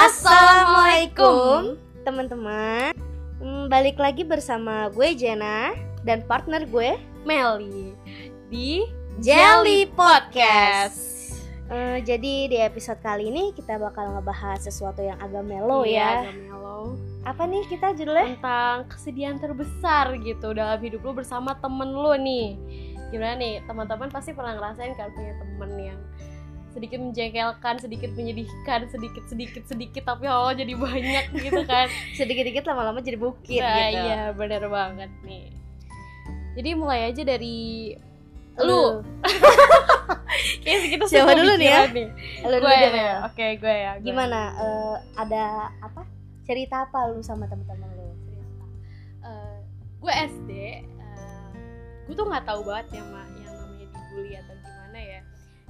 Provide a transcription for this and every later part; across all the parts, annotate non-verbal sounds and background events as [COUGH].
Assalamualaikum. Teman-teman Hmm, Balik lagi bersama gue Jena dan partner gue Meli di Jelly Podcast. Eh, Jadi di episode kali ini kita bakal ngebahas sesuatu yang agak melo Iya, ya. agak mellow. Apa nih kita judulnya? tentang kesedihan terbesar gitu dalam hidup lu bersama temen lu nih. Gimana nih? Teman-teman pasti pernah ngerasain kan punya temen yang sedikit menjengkelkan, sedikit menyedihkan, sedikit sedikit sedikit tapi Allah jadi banyak [LAUGHS] gitu kan. Sedikit-dikit lama-lama jadi bukit Nah, gitu iya bener banget nih. Jadi mulai aja dari Lu. [LAUGHS] Kayaknya kita Siapa dulu nih ya? nih. Lu dulu Gue deh, ya. Oke, gue ya. gue. Gimana? eh, ada apa? Cerita apa lu sama teman-teman lu? cerita Eh, gue SD eh, gue tuh nggak tahu banget ya mak yang namanya dibully atau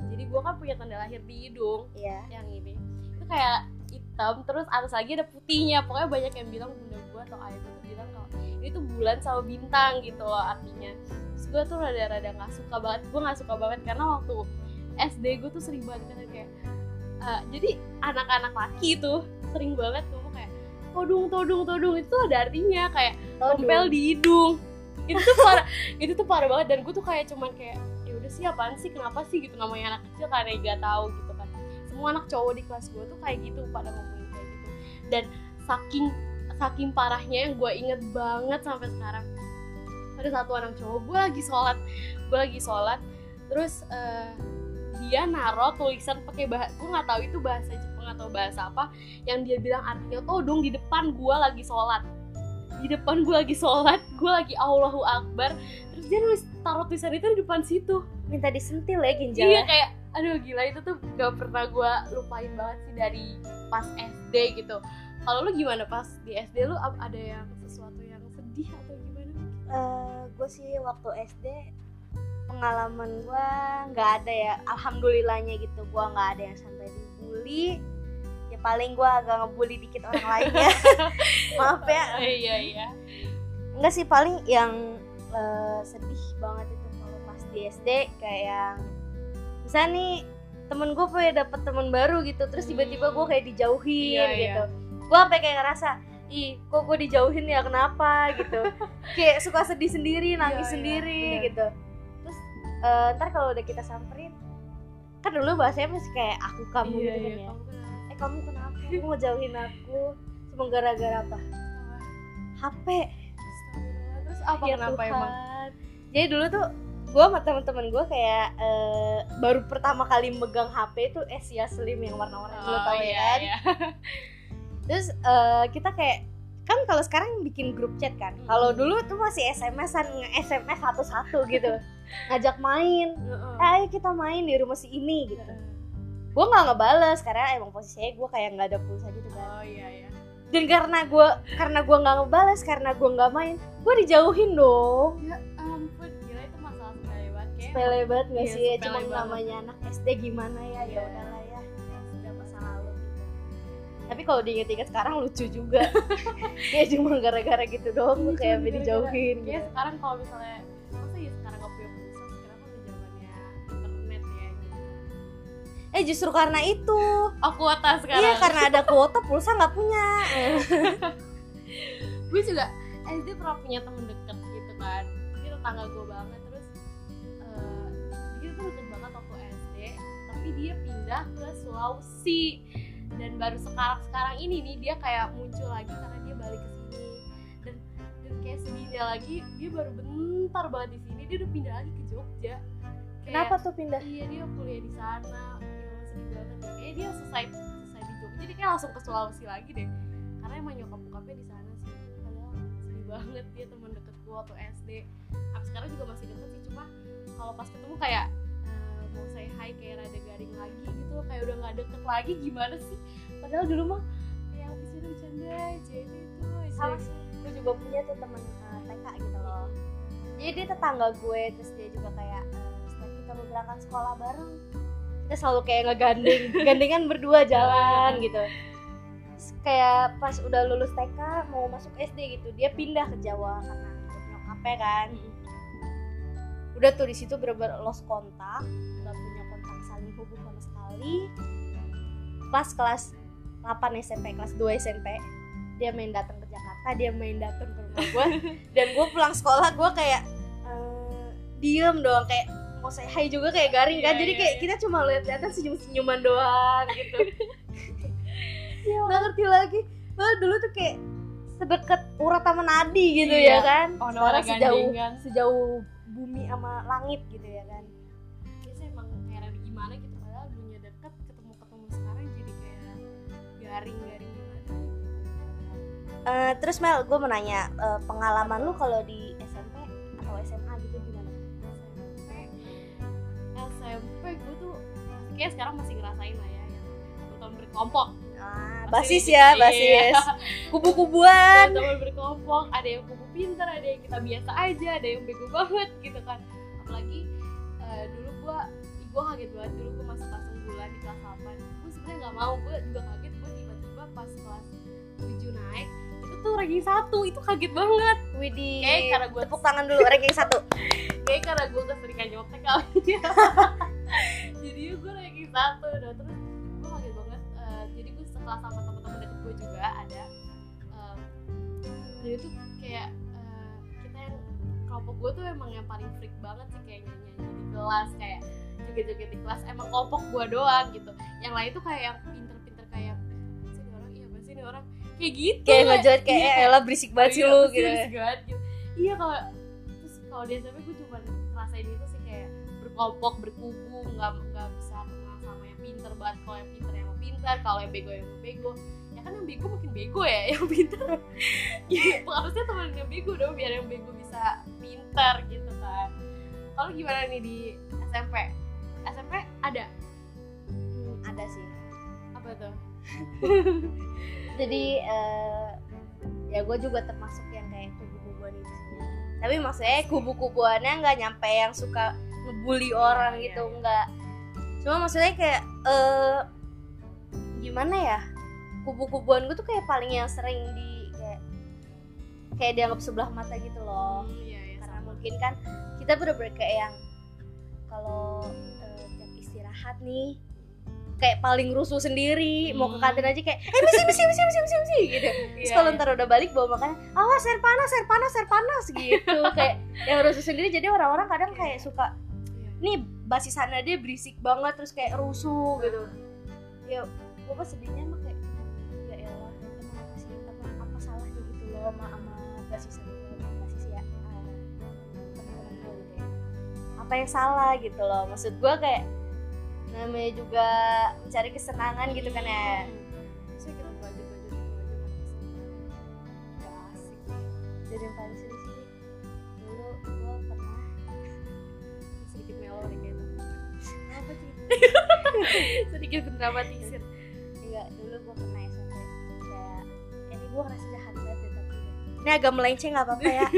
jadi gue kan punya tanda lahir di hidung Iya. yang ini. Itu kayak hitam terus atas lagi ada putihnya. Pokoknya banyak yang bilang bunda gue atau ayah gue tuh bilang kalau ini tuh bulan sama bintang gitu loh artinya. Terus gue tuh rada-rada nggak suka banget gue nggak suka banget karena waktu SD gue tuh sering banget kan kayak eh, jadi anak-anak laki tuh sering banget ngomong kayak todung todung todung. Itu ada artinya kayak tempel di hidung. Itu tuh parah [LAUGHS] itu tuh parah banget. Dan gue tuh kayak cuman kayak ya sih apaan sih kenapa sih gitu namanya anak kecil karena gak tahu gitu kan. Semua anak cowok di kelas gue tuh kayak gitu pada ngomongin kayak gitu. Dan saking saking parahnya yang gue inget banget sampai sekarang. Ada satu anak cowok gue lagi sholat gue lagi sholat terus eh, dia naro tulisan pakai bahasa gue nggak tahu itu bahasa Jepang atau bahasa apa yang dia bilang artinya todung di depan gue lagi sholat. Di depan gue lagi sholat gue lagi Allahu Akbar terus dia nulis taruh tulisan itu di depan situ. Minta disentil ya ginjalnya. iya kayak aduh gila itu tuh gak pernah gue lupain banget sih dari pas SD gitu. Kalau lu gimana pas di SD lu ada yang sesuatu yang sedih atau gimana? Eh, gue sih waktu SD pengalaman gue nggak ada ya. Alhamdulillahnya gitu gue nggak ada yang sampai dibully. Ya paling gue agak ngebully dikit orang lain ya. [LAUGHS] Maaf ya. Iya iya. Enggak sih paling yang eh, sedih banget itu kalau pas di SD kayak yang misalnya nih temen gue punya dapet temen baru gitu. Terus tiba-tiba gue kayak dijauhin Iya, iya. gitu. Gue sampai kayak ngerasa ih kok gue dijauhin ya kenapa? gitu. [LAUGHS] Kayak suka sedih sendiri nangis Iya, iya, sendiri benar. gitu. Terus eh, ntar kalau udah kita samperin kan dulu bahasanya masih kayak aku kamu iya, gitu kan iya, ya. kamu kenapa? eh kamu kenapa? Kamu mau jauhin aku? Cuma gara-gara apa? HP apa Ya kenapa Tuhan. emang Jadi dulu tuh gue sama teman-teman gue kayak eh, baru pertama kali megang HP itu Asia Slim yang warna-warni lo Oh, tau ya iya, kan. iya. [LAUGHS] Terus eh, kita kayak kan kalau sekarang bikin grup chat kan. Hmm. Kalau dulu tuh masih SMS-an nge-SMS satu-satu gitu. [LAUGHS] Ngajak main. Eh, ayo kita main di rumah si ini gitu. Gue nggak ngebales karena emang posisinya gue kayak nggak ada pulsa gitu kan. oh iya iya Dan karena gue karena gue nggak ngebales karena gue nggak main, gue dijauhin dong. ya ampun gila itu masalah sepele banget kayak sepele banget gak Iya, sih ya? cuma namanya anak SD gimana ya? Ya Iya. udahlah ya. Ya sudah masa lalu gitu. Tapi kalau diinget-inget sekarang lucu juga. [LAUGHS] [LAUGHS] Ya cuma gara-gara gitu doang Iya, gue kayak cuma sampai dijauhin Kayak gitu. sekarang kalau misalnya masa ya sekarang punya pulsa sekarang kan zamannya internet ya eh justru karena itu. Oh kuota sekarang. iya karena ada kuota pulsa nggak punya. [LAUGHS] Gue juga SD pernah punya temen deket gitu kan. Dia tetangga gue banget terus eh dia tuh deket banget waktu SD tapi dia pindah ke Sulawesi. Dan baru sekarang sekarang ini nih dia kayak muncul lagi karena dia balik ke sini. Dan dan kayak sedihnya lagi dia baru bentar banget di sini dia udah pindah lagi ke Jogja. Kayak- kenapa tuh pindah? iya dia kuliah di sana ya sedih banget kayaknya dia selesai selesai di Jogja jadi kayak langsung ke Sulawesi lagi deh. Karena emang nyokap bokapnya di sana banget dia teman deket gue waktu SD Sampai sekarang juga masih deket sih cuma kalau pas ketemu kayak eh, mau say hi kayak rada garing lagi gitu kayak udah nggak deket lagi gimana sih? Padahal dulu mah kayak bisa bercanda aja itu itu sama sih gue juga punya tuh temen eh, TK gitu loh. Jadi dia tetangga gue terus dia juga kayak eh, setiap kita mau berangkat sekolah bareng kita selalu kayak ngegandeng [LAUGHS] gandengan berdua jalan gitu. Terus kayak pas udah lulus TK mau masuk SD gitu dia pindah ke Jawa karena ikut nyokapnya kan? Udah tuh di situ bener-bener lost kontak nggak punya kontak saling hubung sama sekali. Pas kelas 8 SMP kelas 2 SMP dia main datang ke Jakarta dia main datang ke rumah gue [LAUGHS] dan gue pulang sekolah gue kayak eh, diem doang kayak mau saya hai juga kayak garing kan? Iya, jadi iya, kayak iya. kita cuma lihat-lihatan senyum-senyuman doang gitu [LAUGHS] nggak ngerti lagi. Padahal dulu tuh kayak sedekat urat sama nadi gitu Iya. ya kan? Oh, sekarang sejauh gandengan. sejauh bumi sama langit gitu ya kan? Biasanya emang kayak rada gimana gitu padahal dunia dekat ketemu ketemu sekarang jadi kayak garing garing gimana? Eh, terus Mel gue mau nanya eh, pengalaman lu kalau di SMP atau SMA gitu gimana? SMP SMP gue tuh kayak sekarang masih ngerasain lah ya yang berkelompok basis gitu, ya iya. basis. [LAUGHS] Kubu-kubuan. Teman berkelompok. Ada yang kubu pintar ada yang kita biasa aja ada yang bego banget gitu kan. Apalagi eh, dulu gua gue kaget banget. Dulu gue masuk kelas unggulan di kelas 8 gue sebenarnya nggak mau. Gue juga kaget gue tiba-tiba pas kelas 7 naik itu tuh ranking satu. Itu kaget banget. Widih. Kayak karena gua- tepuk tangan dulu ranking satu. [LAUGHS] Kayak karena gue keseringan nyontek kali ya. [LAUGHS] Jadi gue ranking satu. Dan terus jadi gue sekelas sama teman-teman deket gue juga ada em, dan itu kayak eh, kita yang kelompok gue tuh emang yang paling freak banget sih kayak nyanyi di kelas kayak joget-joget di kelas emang kelompok gue doang gitu. Yang lain tuh kayak yang pinter-pinter kayak "Apa sih orang? Iya apa sih ini orang? Kayak gitu kayak ngejoget kayak Iya, eh elah berisik banget sih Iya, lu pasti gitu. banget gitu. Iya kalau terus kalau di SMP gue cuma ngerasain itu sih kayak berkelompok berkubu nggak nggak bisa kenal sama yang pinter banget. Kalau yang pinter pinter kalau yang bego yang bego. Ya kan yang bego makin bego ya [LAUGHS] yang pinter ya harusnya teman yang bego dong biar yang bego bisa pinter gitu kan. Kalau gimana nih di SMP SMP ada? Hmm, ada sih. Apa tuh? Jadi eh, ya gue juga termasuk yang kayak kubu-kubuan itu tapi maksudnya kubu-kubuannya nggak nyampe yang suka ngebully orang iya, gitu iya. nggak. Cuma maksudnya kayak eh gimana ya kubu-kubuan gue tuh kayak paling yang sering di kayak kayak dianggap sebelah mata gitu loh Hmm, iya iya karena sama. mungkin kan kita bener-bener kayak yang kalau jam istirahat nih kayak paling rusuh sendiri mau ke Hmm. kantin aja kayak eh misi misi misi misi misi misi gitu [LAUGHS] terus Iya, kalau iya. ntar udah balik bawa makanan awas air panas air panas air panas gitu [LAUGHS] kayak yang rusuh sendiri jadi orang-orang kadang kayak suka Iya. nih basisannya dia berisik banget terus kayak rusuh gitu ya gue pas sedihnya mah kayak ya elah emang apa sih apa, salahnya gitu loh sama sama basisan gue basis ya gue gitu ya. Apa yang salah gitu loh maksud gue kayak namanya juga mencari kesenangan gitu kan ya ini agak melenceng nggak apa-apa ya.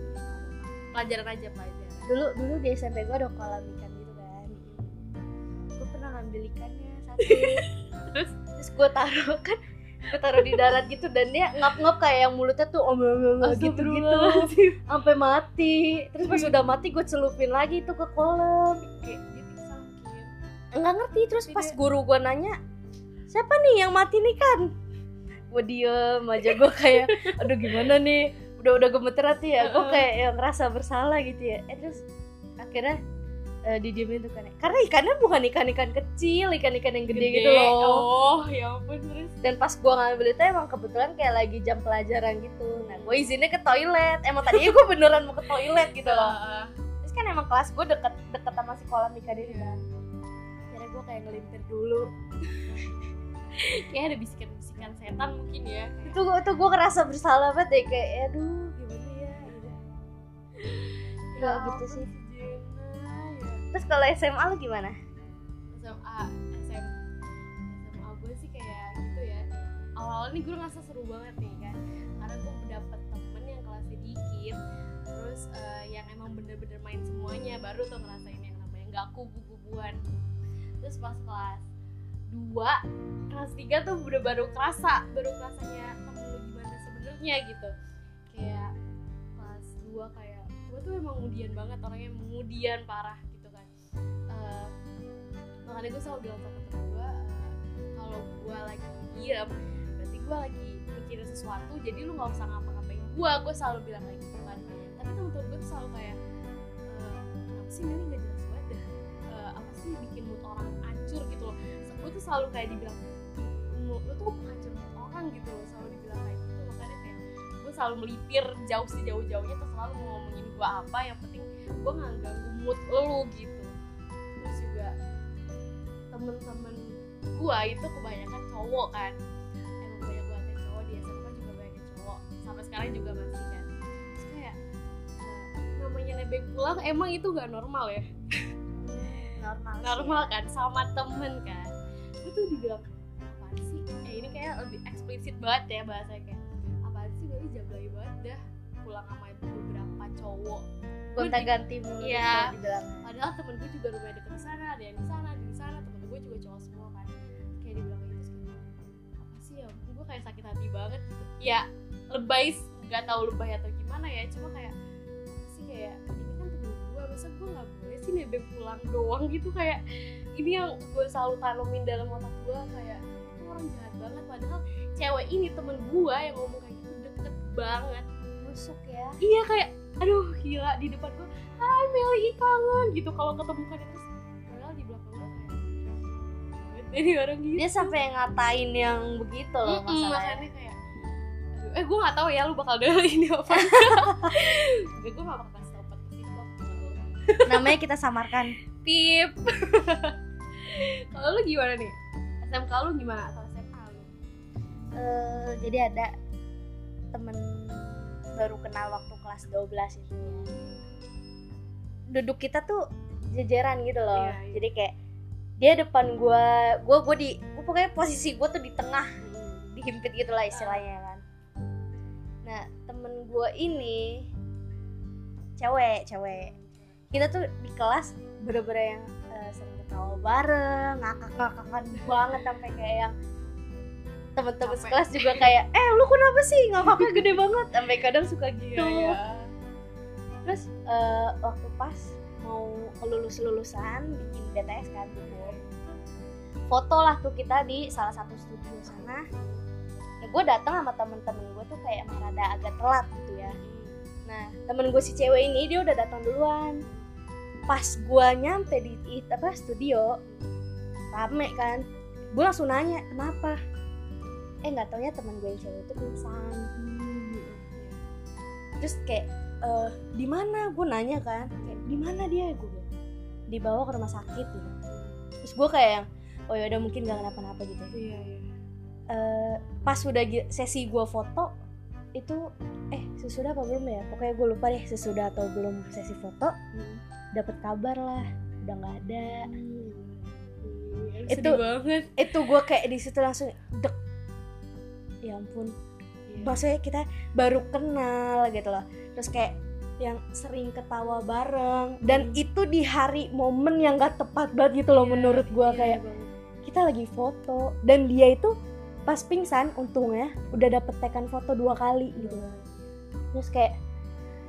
[LAUGHS] Pelajaran aja pelajaran. dulu dulu di SMP gue ada kolam ikan gitu kan. Gue pernah ngambil ikannya satu. Terus? Terus gue taruh kan gue taruh di darat gitu dan dia ngap-ngap kayak yang mulutnya tuh om gitu gitu sampai mati. Terus pas udah mati gue celupin lagi tuh ke kolam. Nggak ngerti terus pas guru gue nanya siapa nih yang mati nih kan gue diem aja gue kayak aduh gimana nih? Udah udah gemeter hati ya. Gue kayak yang ngerasa bersalah gitu ya. Eh terus akhirnya eh, didiemin tuh kan karena ikannya bukan ikan-ikan kecil ikan-ikan yang gede, gitu loh. Oh, ya ampun terus. dan pas gue ngambil itu emang kebetulan kayak lagi jam pelajaran gitu. Nah gue izinnya ke toilet. Emang tadinya gue beneran mau ke toilet gitu loh. Terus kan emang kelas gue deket deket sama si kolam ikan Iya. kan. Akhirnya gue kayak ngelintir dulu. Kayak ada bisikan-bisikan setan mungkin ya. Kayak, itu gue tuh gue ngerasa bersalah banget deh kayak aduh gimana ya gitu ya gitu sih. Jenna, ya. terus kalau SMA lu gimana SMA SM, SMA gue sih kayak gitu ya awal-awal nih gue ngerasa seru banget nih kan karena gue dapet temen yang kelasnya dikit terus eh, yang emang bener-bener main semuanya baru tuh ngerasain yang namanya nggak kubu-kubuan terus pas kelas 2 kelas 3 tuh udah baru kerasa baru kerasanya temen lu gimana sebenarnya gitu. Kayak kelas 2 kayak gue tuh emang mudian banget orangnya mudian parah gitu kan. Eh, makanya gue selalu bilang sama temen gue eh, kalau gue lagi diem berarti gue lagi mikirin sesuatu jadi lu nggak usah ngapa-ngapain. Gue gue selalu bilang kayak gitu kan. Tapi temen-temen gue tuh selalu kayak "Eh, kenapa sih Meli nggak jelas banget Eh, apa sih bikin gue tuh selalu kayak dibilang "Mu- lu tuh mood orang gitu loh selalu dibilang kayak gitu. Makanya kayak gue selalu melipir jauh sih jauh-jauhnya terserah lu mau ngomongin gue apa. Yang penting gue nggak ganggu mood lu gitu. Terus juga temen-temen gue itu kebanyakan cowok kan. Emang banyak banget yang cowok di SMA juga banyak yang cowok. Sampai sekarang juga masih kan. Terus kayak eh, namanya nebeng pulang emang itu gak normal ya? Normal normal kan sama temen kan gue tuh dibilang apaan sih? Eh ini kayak lebih eksplisit banget ya bahasanya kayak apaan sih? Meli jablay banget dah pulang sama beberapa cowok. Gonta ganti mulu Iya. gitu dibilang. Padahal temen gue juga lumayan deket di sana ada yang di sana di sana temen gue juga cowok semua kan. Kayak dibilang gitu apa sih ya? Gue kayak sakit hati banget gitu. Ya lebay nggak tahu lebay atau gimana ya cuma kayak apa sih kayak ini kan temen gue masa gue nggak boleh sih nebeng pulang doang? Gitu kayak ini yang gue selalu tanemin dalam otak gue kayak orang jahat banget. Padahal cewek ini temen gue yang ngomong kayak gitu deket banget. Busuk ya. Iya kayak aduh gila di depan gue hai Meli kangen. Gitu kalau ketemu kan terus padahal di belakang gue kayak "Banget deh ini orang gitu. Dia sampai ngatain yang begitu loh Mm-mm, masalahnya. makanya kayak aduh, eh gue gak tahu ya lu bakal denger ini apa. [LAUGHS] Gue gak bakal kasih tau namanya kita samarkan. Pip [LAUGHS] [LAUGHS] kalau lu gimana nih? SMK lu gimana? Atau SMA lu? Eh, jadi ada temen baru kenal waktu kelas 12 itu. Ya duduk kita tuh jajaran gitu loh. Iya, iya. jadi kayak dia depan gua gua gua di gua pokoknya posisi gua tuh di tengah dihimpit gitu lah istilahnya kan. Nah temen gua ini cewek cewek. Kita tuh di kelas bener-bener yang eh, sering ketawa bareng. Ngakak-ngakakan banget sampai kayak yang temen-temen Capek. sekelas juga kayak eh lu kenapa sih? Ngakaknya [LAUGHS] gede banget. Sampai kadang suka gitu iya terus eh, waktu pas mau lulus lulusan bikin BTS kan gitu. Foto lah tuh kita di salah satu studio sana. Nah gue datang sama temen-temen gue tuh kayak emang rada agak telat gitu ya. Nah temen gue si cewek ini dia udah datang duluan pas gue nyampe di, di apa studio rame kan gue langsung nanya kenapa? Eh nggak taunya temen gue yang cewek itu pingsan terus kayak eh di mana? Gue nanya kan kayak di mana dia? Gue dibawa ke rumah sakit. Gitu. Terus gue kayak yang oh ya udah mungkin gak kenapa-napa gitu. Iya iya. Eh, pas udah sesi gue foto itu sesudah apa belum ya? Pokoknya gue lupa deh sesudah atau belum sesi foto dapat kabar lah. Udah nggak ada. Itu Itu- banget. itu gue kayak di situ langsung dek. Ya ampun. Iya. maksudnya kita baru kenal gitu loh. Terus kayak yang sering ketawa bareng. Dan Hmm. itu di hari momen yang gak tepat banget gitu loh Iya, menurut gua iya kayak banget. kita lagi foto dan dia itu pas pingsan untungnya udah dapet tekan foto dua kali gitu terus kayak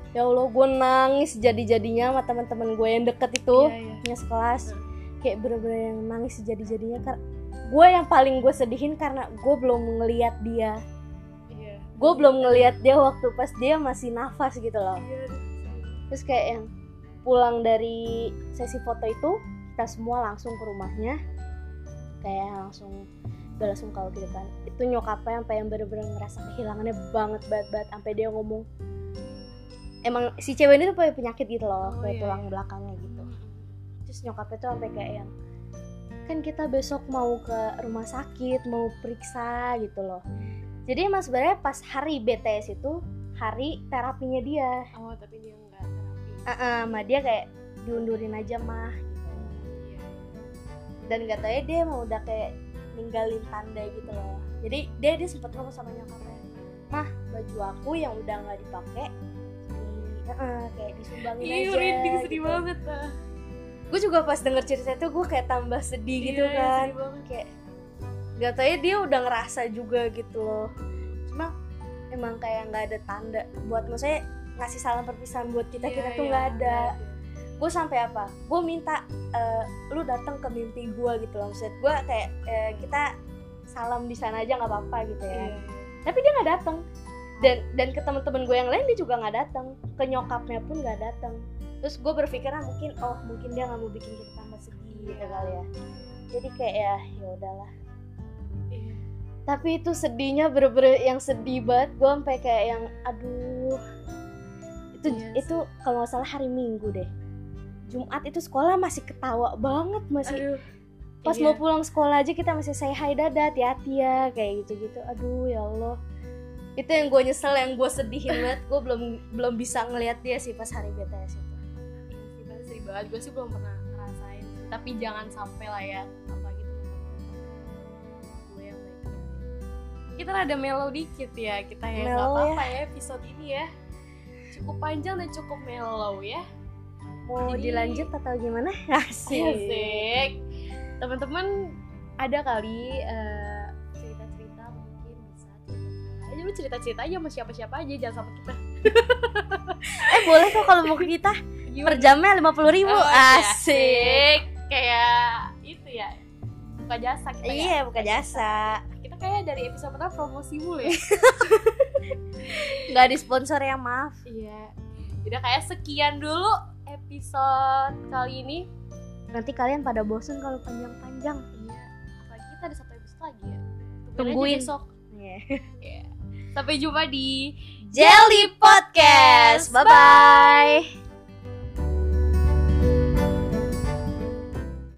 ya allah gue nangis jadi jadinya sama teman-teman gue yang deket itu Iya, iya. yang sekelas Hmm. kayak bener-bener yang nangis jadi jadinya karena gue yang paling gue sedihin karena gue belum ngeliat dia Iya. gue belum ngeliat dia waktu pas dia masih nafas gitu loh Iya, aduh. terus kayak yang pulang dari sesi foto itu kita semua langsung ke rumahnya kayak langsung bela sungkawa gitu kan itu nyokapnya sampai yang bener-bener ngerasa kehilangannya banget banget banget sampai dia ngomong emang si cewek ini tuh punya penyakit gitu loh Oh, kayak iya, tulang iya. belakangnya gitu terus nyokapnya tuh sampai kayak yang kan kita besok mau ke rumah sakit mau periksa gitu loh jadi emang sebenarnya pas hari BTS itu hari terapinya dia oh tapi dia nggak terapi uh sama dia kayak diundurin aja mah gitu. Iya. dan gak tau ya dia mau udah kayak ninggalin tanda gitu loh. Jadi dia dia sempet ngomong sama nyokapnya mah baju aku yang udah nggak dipakai di uh, kayak disumbangin Iya, aja merinding sedih gitu. banget ah. gue juga pas denger cerita itu gue kayak tambah sedih gitu Iya, iya, kan. sedih kayak gak tau ya dia udah ngerasa juga gitu loh. Cuma emang kayak nggak ada tanda buat maksudnya ngasih salam perpisahan buat kita kita Iya, tuh iya, nggak ada gue sampai apa? Gue minta eh, lu datang ke mimpi gue gitu loh. Maksud gue kayak eh, kita salam di sana aja nggak apa-apa gitu ya. Iya. tapi dia nggak datang dan dan ke teman-teman gue yang lain dia juga nggak datang ke nyokapnya pun nggak datang terus gue berpikir ah, mungkin oh mungkin dia nggak mau bikin kita tambah sedih gitu kali ya. Jadi kayak ya ya udahlah. Iya. tapi itu sedihnya bener-bener yang sedih banget. Gue sampai kayak yang aduh. Itu Iya itu kalau nggak salah hari minggu deh Jumat itu sekolah masih ketawa banget masih Aduh. pas Iya. mau pulang sekolah aja kita masih say hi dadah hati-hati ya kayak gitu gitu aduh ya Allah. Itu yang gue nyesel yang gue sedihin banget. Gue belum belum bisa ngelihat dia sih pas hari BTS itu. Iya sedih banget gue sih belum pernah ngerasain. Tapi jangan sampai lah ya apalagi teman-teman gue yang baik kita rada mellow dikit ya. Kita ya nggak apa-apa ya episode ini ya. Cukup panjang dan cukup mellow ya mau Jadi- dilanjut atau gimana? [LAUGHS] Asik. Asik. Teman-teman ada kali eh, cerita-cerita mungkin bisa cerita aja lu cerita-cerita aja sama siapa-siapa aja jangan sama kita. [LAUGHS] Eh boleh kok kalau mau ke kita. Per jamnya lima puluh ribu. Oh, iya. asik. Kayak itu ya buka jasa kita ya. iya buka jasa. Kita kayak dari episode pertama promosi mulu ya. [LAUGHS] Nggak disponsor ya maaf. Iya. Udah kayak sekian dulu episode kali ini. Nanti kalian pada bosen kalau panjang-panjang. Iya apalagi kita ada satu episode lagi ya. Tungguin aja Tungguin. besok. Iya. sampai jumpa di Jelly Podcast. Bye bye